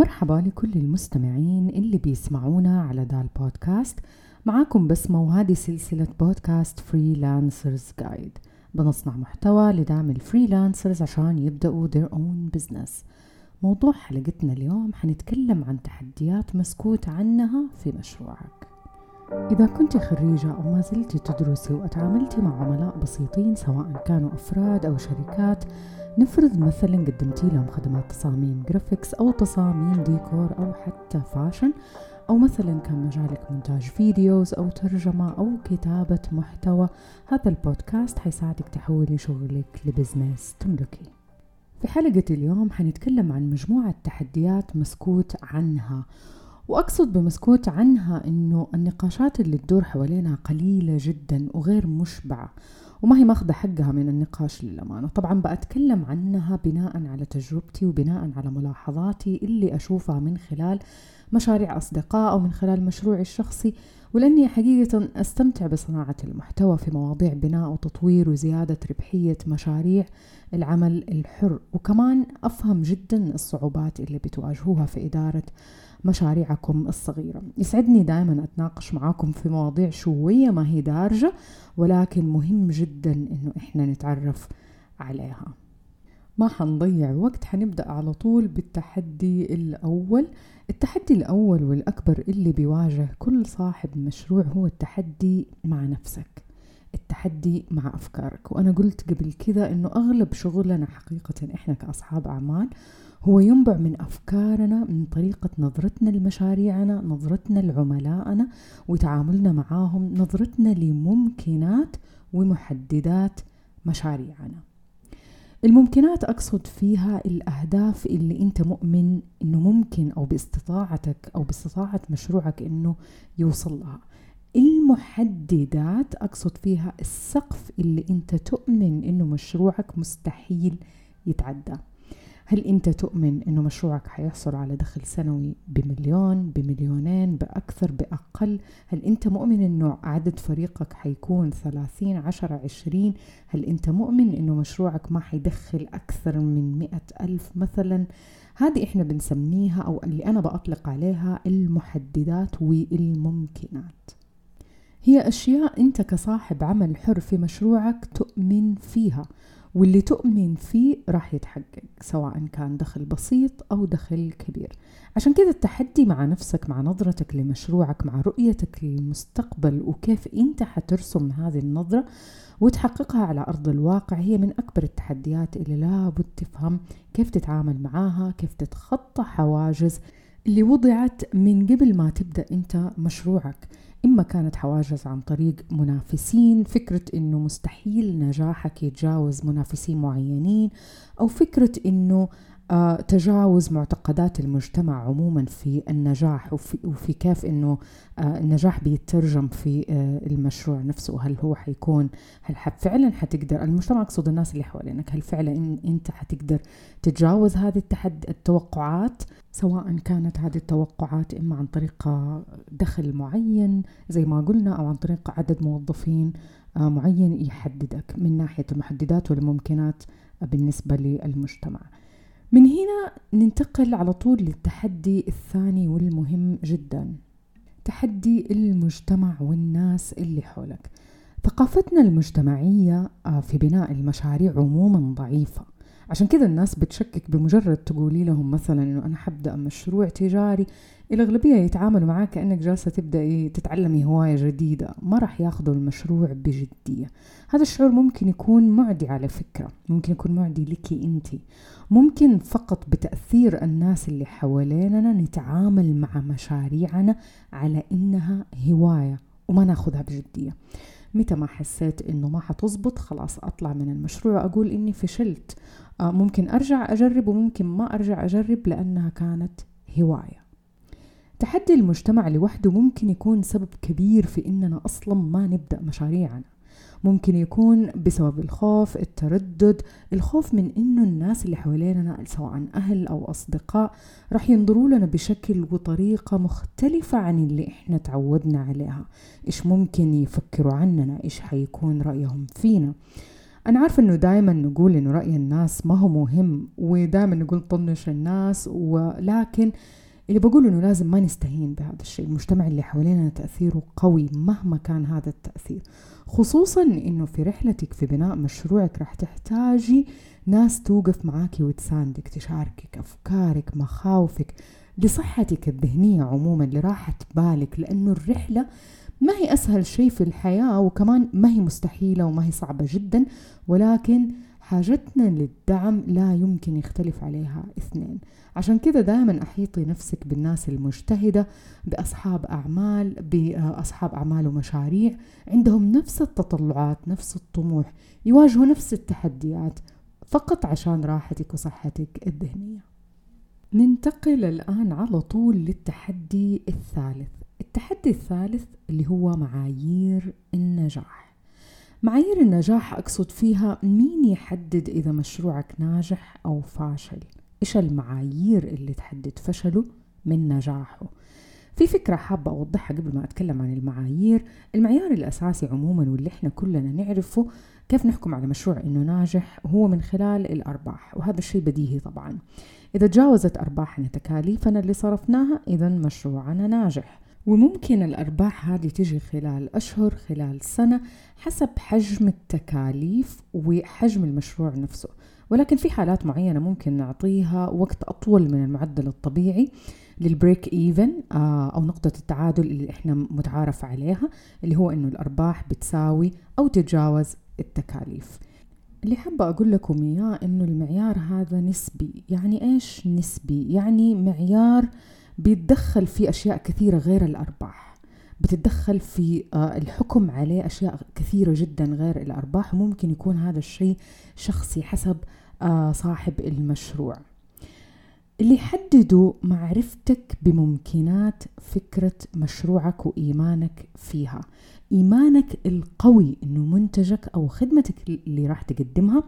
مرحبا لكل المستمعين اللي بيسمعونا على دا البودكاست معاكم بسمة وهذه سلسلة podcast freelancers guide بنصنع محتوى لدعم ال freelancers عشان يبدأوا their own business. موضوع حلقتنا اليوم حنتكلم عن تحديات مسكوت عنها في مشروعك. إذا كنت خريجة أو ما زلت تدرسي وأتعاملتي مع عملاء بسيطين سواء كانوا أفراد أو شركات نفرض مثلا قدمتي لهم خدمات تصاميم graphics أو تصاميم ديكور أو حتى fashion أو مثلا كان مجالك مونتاج videos أو ترجمة أو كتابة محتوى. هذا البودكاست حيساعدك تحولي شغلك ل business تملكي. في حلقة اليوم حنتكلم عن مجموعة تحديات مسكوت عنها. وأقصد بمسكوت عنها أنه النقاشات اللي تدور حوالينها قليلة جدا وغير مشبعة. وما هي ماخذة حقها من النقاش للأمانة. طبعا بأتكلم عنها بناء على تجربتي وبناء على ملاحظاتي اللي أشوفها من خلال مشاريع أصدقاء أو من خلال مشروعي الشخصي ولأني حقيقة أستمتع بصناعة المحتوى في مواضيع بناء وتطوير وزيادة ربحية مشاريع العمل الحر. وكمان أفهم جدا الصعوبات اللي بتواجهوها في إدارة مشاريعكم الصغيرة. يسعدني دائما أتناقش معاكم في مواضيع شوية ما هي دارجة ولكن مهم جدا إنه إحنا نتعرف عليها. ما حنضيع وقت حنبدأ على طول بالتحدي الأول. التحدي الأول والأكبر اللي بيواجه كل صاحب مشروع هو التحدي مع نفسك التحدي مع أفكارك. وأنا قلت قبل كذا إنه أغلب شغلنا حقيقة إحنا كأصحاب أعمال هو ينبع من أفكارنا من طريقة نظرتنا لمشاريعنا نظرتنا لعملائنا وتعاملنا معاهم نظرتنا لممكنات ومحددات مشاريعنا. الممكنات أقصد فيها الأهداف اللي أنت مؤمن أنه ممكن أو باستطاعتك أو باستطاعة مشروعك أنه يوصل لها. المحددات أقصد فيها السقف اللي أنت تؤمن أنه مشروعك مستحيل يتعدى. هل أنت تؤمن أنه مشروعك حيحصل على دخل سنوي بمليون بمليونين بأكثر بأقل؟ هل أنت مؤمن أنه عدد فريقك حيكون ثلاثين عشرة عشرين؟ هل أنت مؤمن أنه مشروعك ما حيدخل أكثر من مئة ألف مثلا؟ هذه إحنا بنسميها أو اللي أنا بأطلق عليها المحددات والممكنات. هي أشياء أنت كصاحب عمل حر في مشروعك تؤمن فيها. واللي تؤمن فيه راح يتحقق سواء كان دخل بسيط أو دخل كبير. عشان كذا التحدي مع نفسك مع نظرتك لمشروعك مع رؤيتك للمستقبل وكيف أنت حترسم هذه النظرة وتحققها على أرض الواقع هي من أكبر التحديات اللي لابد تفهم كيف تتعامل معاها كيف تتخطى حواجز اللي وضعت من قبل ما تبدأ أنت مشروعك. إما كانت حواجز عن طريق منافسين فكرة إنه مستحيل نجاحك يتجاوز منافسين معينين أو فكرة إنه تجاوز معتقدات المجتمع عموما في النجاح وفي, وفي كيف إنه آه النجاح بيترجم في آه المشروع نفسه هل هو حيكون هل فعلا حتقدر المجتمع اقصد الناس اللي حوالينك هل فعلا إن أنت حتقدر تتجاوز هذه التحدي التوقعات سواء كانت هذه التوقعات إما عن طريق دخل معين زي ما قلنا أو عن طريق عدد موظفين آه، معين يحددك من ناحية المحددات والممكنات بالنسبة للمجتمع. من هنا ننتقل على طول للتحدي الثاني والمهم جدا. تحدي المجتمع والناس اللي حولك. ثقافتنا المجتمعية آه، في بناء المشاريع عموما ضعيفة. عشان كذا الناس بتشكك بمجرد تقولي لهم مثلا إنه أنا حبدأ مشروع تجاري الأغلبية يتعاملوا معاك كأنك جالسة تبداي تتعلمي هواية جديدة ما راح ياخذوا المشروع بجدية. هذا الشعور ممكن يكون معدي على فكرة ممكن يكون معدي لك أنت. ممكن فقط بتأثير الناس اللي حواليننا نتعامل مع مشاريعنا على إنها هواية وما ناخذها بجدية. متى ما حسيت إنه ما حتزبط خلاص أطلع من المشروع واقول إني فشلت. آه، ممكن أرجع أجرب وممكن ما أرجع أجرب لأنها كانت هواية. تحدي المجتمع لوحده ممكن يكون سبب كبير في إننا أصلا ما نبدأ مشاريعنا. ممكن يكون بسبب الخوف التردد الخوف من إنه الناس اللي حواليننا سواء أهل أو أصدقاء راح ينظروا لنا بشكل وطريقة مختلفة عن اللي إحنا تعودنا عليها. إيش ممكن يفكروا عننا؟ إيش حيكون رأيهم فينا؟ أنا عارفة إنه دائما نقول إنه رأي الناس ما هو مهم ودائما نقول طنش الناس ولكن اللي بقول إنه لازم ما نستهين بهذا الشيء. المجتمع اللي حوالينا تأثيره قوي مهما كان هذا التأثير. خصوصا إنه في رحلتك في بناء مشروعك راح تحتاجي ناس توقف معاكي وتساندك تشاركك أفكارك مخاوفك لصحتك الذهنية عموما لراحة بالك لأنه الرحلة ما هي أسهل شيء في الحياة وكمان ما هي مستحيلة وما هي صعبة جدا ولكن حاجتنا للدعم لا يمكن يختلف عليها اثنين. عشان كذا دائما أحيطي نفسك بالناس المجتهدة بأصحاب أعمال بأصحاب أعمال ومشاريع. عندهم نفس التطلعات نفس الطموح يواجهوا نفس التحديات فقط عشان راحتك وصحتك الذهنية. ننتقل الآن على طول للتحدي الثالث. التحدي الثالث اللي هو معايير النجاح. معايير النجاح أقصد فيها مين يحدد إذا مشروعك ناجح أو فاشل؟ إيش المعايير اللي تحدد فشله من نجاحه؟ في فكرة حابة أوضحها قبل ما أتكلم عن المعايير. المعيار الأساسي عموما واللي إحنا كلنا نعرفه كيف نحكم على مشروع إنه ناجح هو من خلال الأرباح وهذا الشيء بديهي طبعا. إذا تجاوزت أرباحنا تكاليفنا اللي صرفناها إذا مشروعنا ناجح. وممكن الأرباح هذه تجي خلال أشهر خلال سنة حسب حجم التكاليف وحجم المشروع نفسه. ولكن في حالات معينة ممكن نعطيها وقت أطول من المعدل الطبيعي للبريك إيفن آه، أو نقطة التعادل اللي إحنا متعارف عليها اللي هو إنه الأرباح بتساوي أو تتجاوز التكاليف. اللي حابة أقول لكم إياه إنه المعيار هذا نسبي. يعني إيش نسبي؟ يعني معيار بيتدخل في أشياء كثيرة غير الأرباح. بتتدخل في آه، الحكم عليه أشياء كثيرة جدا غير الأرباح. وممكن يكون هذا الشيء شخصي حسب آه، صاحب المشروع. اللي يحددوا معرفتك بممكنات فكرة مشروعك وإيمانك فيها. إيمانك القوي إنه منتجك أو خدمتك اللي راح تقدمها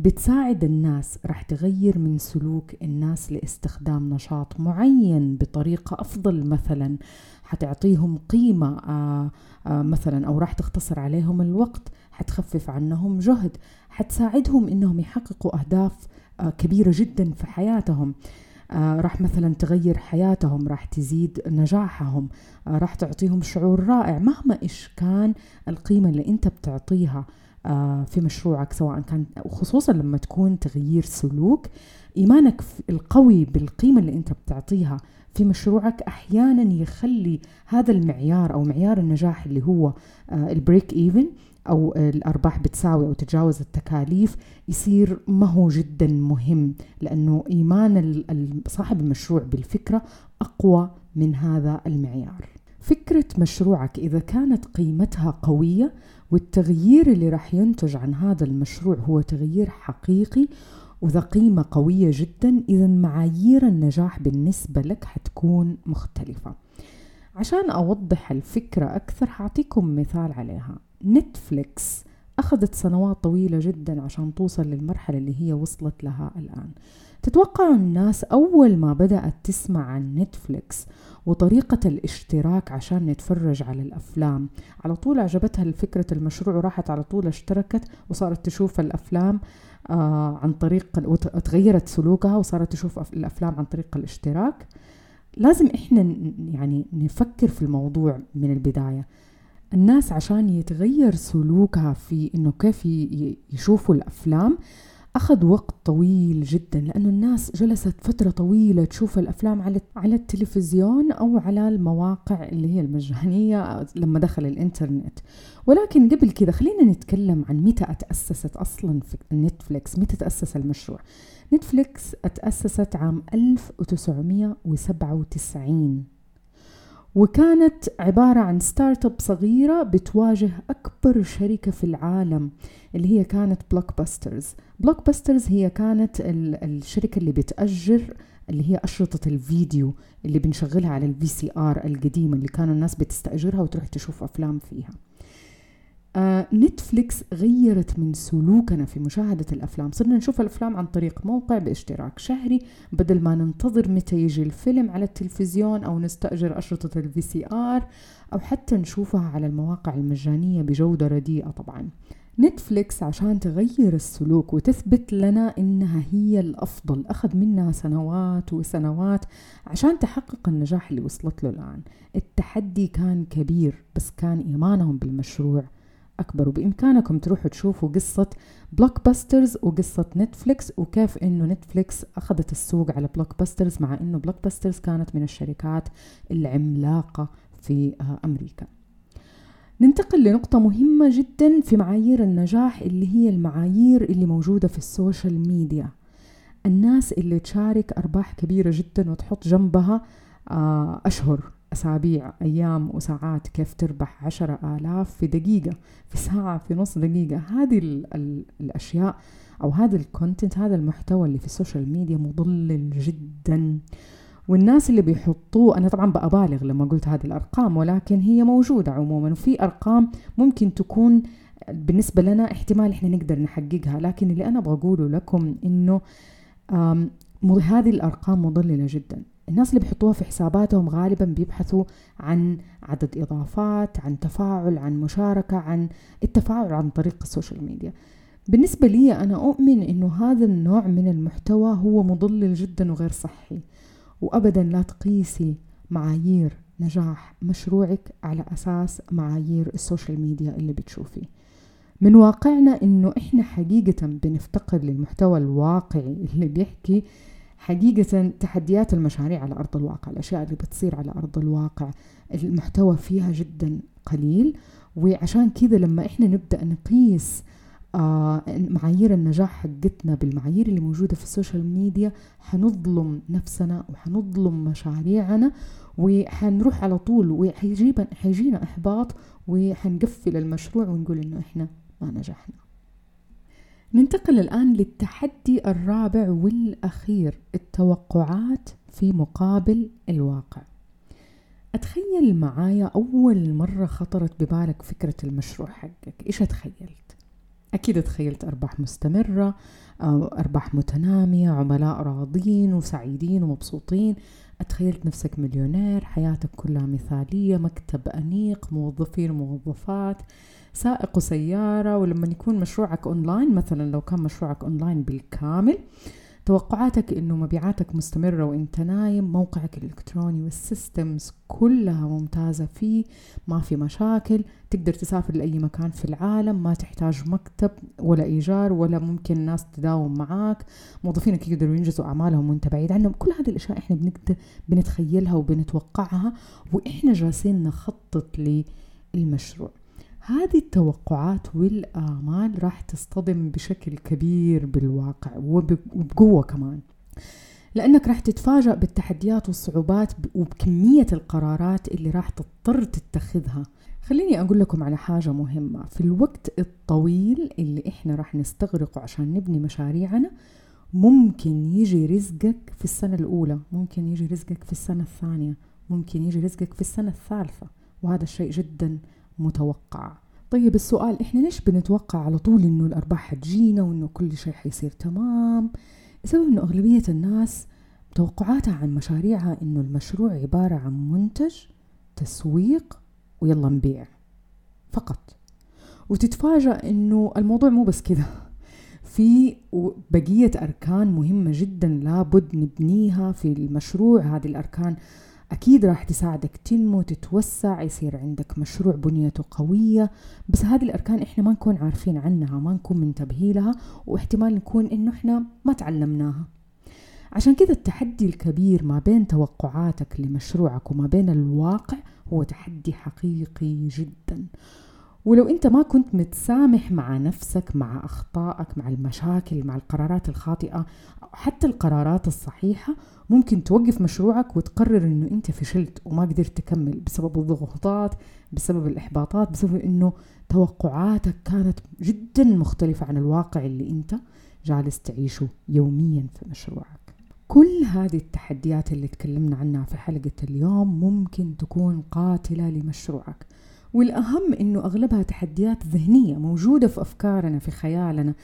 بتساعد الناس راح تغير من سلوك الناس لاستخدام نشاط معين بطريقة أفضل مثلا. حتعطيهم قيمة آه آه مثلا أو راح تختصر عليهم الوقت حتخفف عنهم جهد حتساعدهم إنهم يحققوا أهداف آه كبيرة جدا في حياتهم. آه راح مثلا تغير حياتهم راح تزيد نجاحهم راح تعطيهم شعور رائع مهما إيش كان القيمة اللي أنت بتعطيها. في مشروعك سواء كان وخصوصا لما تكون تغيير سلوك إيمانك القوي بالقيمة اللي أنت بتعطيها في مشروعك أحيانا يخلي هذا المعيار أو معيار النجاح اللي هو آه البريك إيفن أو الأرباح بتساوي أو تتجاوز التكاليف يصير ما هو جدا مهم لأنه إيمان صاحب المشروع بالفكرة أقوى من هذا المعيار. فكرة مشروعك إذا كانت قيمتها قوية والتغيير اللي راح ينتج عن هذا المشروع هو تغيير حقيقي وذا قيمة قوية جدا إذا معايير النجاح بالنسبة لك حتكون مختلفة. عشان أوضح الفكرة أكثر حأعطيكم مثال عليها. نتفليكس أخذت سنوات طويلة جدا عشان توصل للمرحلة اللي هي وصلت لها الآن. تتوقع الناس أول ما بدأت تسمع عن نتفليكس وطريقة الاشتراك عشان نتفرج على الأفلام. على طول عجبتها فكرة المشروع وراحت على طول اشتركت وصارت تشوف الأفلام آه عن طريق وتغيرت سلوكها وصارت تشوف الأفلام عن طريق الاشتراك. لازم إحنا يعني نفكر في الموضوع من البداية. الناس عشان يتغير سلوكها في إنه كيف يشوفوا الأفلام أخذ وقت طويل جدا لأنه الناس جلست فترة طويلة تشوف الأفلام على على التلفزيون أو على المواقع اللي هي المجانية لما دخل الإنترنت. ولكن قبل كذا خلينا نتكلم عن متى أتأسست أصلا في نتفليكس. متى تأسس المشروع؟ نتفليكس أتأسست عام 1997 وكانت عبارة عن startup صغيرة بتواجه أكبر شركة في العالم اللي هي كانت Blockbusters Blockbusters هي كانت الشركة اللي بتأجر اللي هي أشرطة الفيديو اللي بنشغلها على ال VCR القديمة اللي كانوا الناس بتستأجرها وتروح تشوف أفلام فيها. آه نتفليكس غيرت من سلوكنا في مشاهدة الأفلام. صرنا نشوف الأفلام عن طريق موقع باشتراك شهري. بدل ما ننتظر متى يجي الفيلم على التلفزيون أو نستأجر أشرطة ال VCR أو حتى نشوفها على المواقع المجانية بجودة رديئة طبعا. نتفليكس عشان تغير السلوك وتثبت لنا إنها هي الأفضل. أخذ منها سنوات وسنوات عشان تحقق النجاح اللي وصلت له الآن. التحدي كان كبير بس كان إيمانهم بالمشروع أكبر. وبإمكانكم تروحوا تشوفوا قصة Blockbusters وقصة Netflix وكيف إنه Netflix أخذت السوق على Blockbusters مع إنه Blockbusters كانت من الشركات العملاقة في آه، أمريكا. ننتقل لنقطة مهمة جدا في معايير النجاح اللي هي المعايير اللي موجودة في ال social media. الناس اللي تشارك أرباح كبيرة جدا وتحط جنبها آه، أشهر. أسابيع أيام وساعات كيف تربح عشرة آلاف في دقيقة في ساعة في نص دقيقة. هذه ال ال الأشياء أو هذا ال content هذا المحتوى اللي في ال social media مضلل جدا. والناس اللي بيحطوه أنا طبعا بأبالغ لما قلت هذه الأرقام ولكن هي موجودة عموما. وفي أرقام ممكن تكون بالنسبة لنا احتمال إحنا نقدر نحققها. لكن اللي أنا أبغى أقوله لكم إنه هذه الأرقام مضللة جدا. الناس اللي بيحطوها في حساباتهم غالبا بيبحثوا عن عدد إضافات عن تفاعل عن مشاركة عن التفاعل عن طريق ال social media. بالنسبة لي أنا أؤمن أنه هذا النوع من المحتوى هو مضلل جدا وغير صحي. وأبدا لا تقيسي معايير نجاح مشروعك على أساس معايير ال social media اللي بتشوفيه من واقعنا إنه إحنا حقيقة بنفتقر للمحتوى الواقعي اللي بيحكي حقيقة تحديات المشاريع على أرض الواقع الأشياء اللي بتصير على أرض الواقع المحتوى فيها جدا قليل. وعشان كذا لما إحنا نبدأ نقيس آه معايير النجاح حقتنا بالمعايير اللي موجودة في السوشيال ميديا حنظلم نفسنا وحنظلم مشاريعنا وحنروح على طول وحيجينا إحباط وحنقفل المشروع ونقول إنه إحنا ما نجحنا. ننتقل الآن للتحدي الرابع والأخير التوقعات في مقابل الواقع. أتخيل معايا أول مرة خطرت ببالك فكرة المشروع حقك؟ إيش تخيلت؟ أكيد تخيلت أرباح مستمرة أو أرباح متنامية عملاء راضين وسعيدين ومبسوطين. أتخيلت نفسك مليونير حياتك كلها مثالية مكتب أنيق موظفين وموظفات سائق سيارة ولما يكون مشروعك أونلاين مثلا لو كان مشروعك أونلاين بالكامل توقعاتك إنه مبيعاتك مستمرة وإنت نايم موقعك الإلكتروني وال systems كلها ممتازة فيه ما في مشاكل تقدر تسافر لأي مكان في العالم ما تحتاج مكتب ولا إيجار ولا ممكن ناس تداوم معاك موظفينك يقدروا ينجزوا أعمالهم وإنت بعيد عنهم. كل هذه الأشياء إحنا بنقدر بنتخيلها وبنتوقعها وإحنا جالسين نخطط للمشروع. هذه التوقعات والآمال راح تصطدم بشكل كبير بالواقع وبقوة كمان. لأنك راح تتفاجأ بالتحديات والصعوبات وبكمية القرارات اللي راح تضطر تتخذها. خليني أقول لكم على حاجة مهمة. في الوقت الطويل اللي إحنا راح نستغرقه عشان نبني مشاريعنا ممكن يجي رزقك في السنة الأولى ممكن يجي رزقك في السنة الثانية ممكن يجي رزقك في السنة الثالثة وهذا الشيء جدا متوقع. طيب السؤال إحنا ليش بنتوقع على طول إنه الأرباح حتجينا وإنه كل شيء حيصير تمام؟ بسبب إنه أغلبية الناس توقعاتها عن مشاريعها إنه المشروع عبارة عن منتج تسويق ويلا نبيع. فقط. وتتفاجأ إنه الموضوع مو بس كذا في بقية أركان مهمة جدا لابد نبنيها في المشروع. هذه الأركان أكيد راح تساعدك تنمو تتوسع يصير عندك مشروع بنيته قوية. بس هذه الأركان إحنا ما نكون عارفين عنها ما نكون منتبهين لها واحتمال نكون إنه إحنا ما تعلمناها. عشان كذا التحدي الكبير ما بين توقعاتك لمشروعك وما بين الواقع هو تحدي حقيقي جدا. ولو انت ما كنت متسامح مع نفسك مع أخطائك مع المشاكل مع القرارات الخاطئة حتى القرارات الصحيحة ممكن توقف مشروعك وتقرر إنه انت فشلت وما قدرت تكمل بسبب الضغوطات بسبب الإحباطات بسبب إنه توقعاتك كانت جدا مختلفة عن الواقع اللي انت جالس تعيشه يوميا في مشروعك. كل هذه التحديات اللي تكلمنا عنها في حلقة اليوم ممكن تكون قاتلة لمشروعك. والأهم إنه أغلبها تحديات ذهنية موجودة في أفكارنا في خيالنا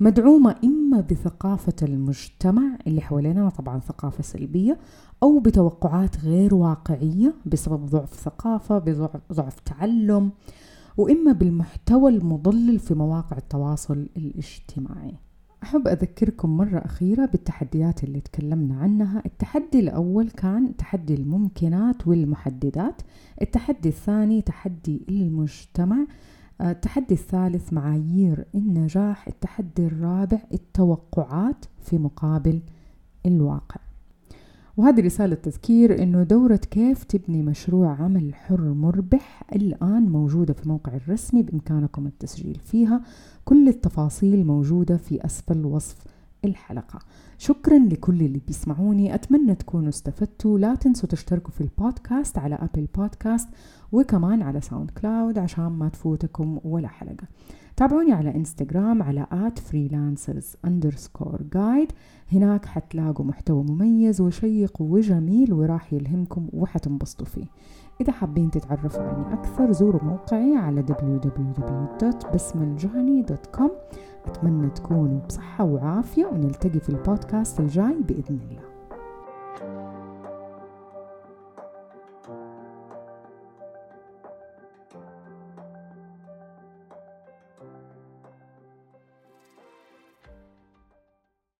مدعومة إما بثقافة المجتمع اللي حوالينا طبعا ثقافة سلبية أو بتوقعات غير واقعية بسبب ضعف ثقافة بضعف تعلم وإما بالمحتوى المضلل في مواقع التواصل الاجتماعي. أحب أذكركم مرة أخيرة بالتحديات اللي تكلمنا عنها. التحدي الأول كان تحدي الممكنات والمحددات. التحدي الثاني تحدي المجتمع. التحدي الثالث معايير النجاح. التحدي الرابع التوقعات في مقابل الواقع. وهذه رسالة تذكير إنه دورة كيف تبني مشروع عمل حر مربح الآن موجودة في الموقع الرسمي بإمكانكم التسجيل فيها. كل التفاصيل موجودة في أسفل وصف الحلقة. شكرا لكل اللي بيسمعوني. أتمنى تكونوا استفدتوا. لا تنسوا تشتركوا في البودكاست على أبل بودكاست وكمان على SoundCloud عشان ما تفوتكم ولا حلقة. تابعوني على إنستغرام على at freelancers underscore هناك حتلاقوا محتوى مميز وشيق وجميل وراح يلهمكم وحتنبسطوا فيه. إذا حابين تتعرفوا عني أكثر زوروا موقعي على www.بسملجهني.com أتمنى تكونوا بصحة وعافية ونلتقي في البودكاست الجاي بإذن الله.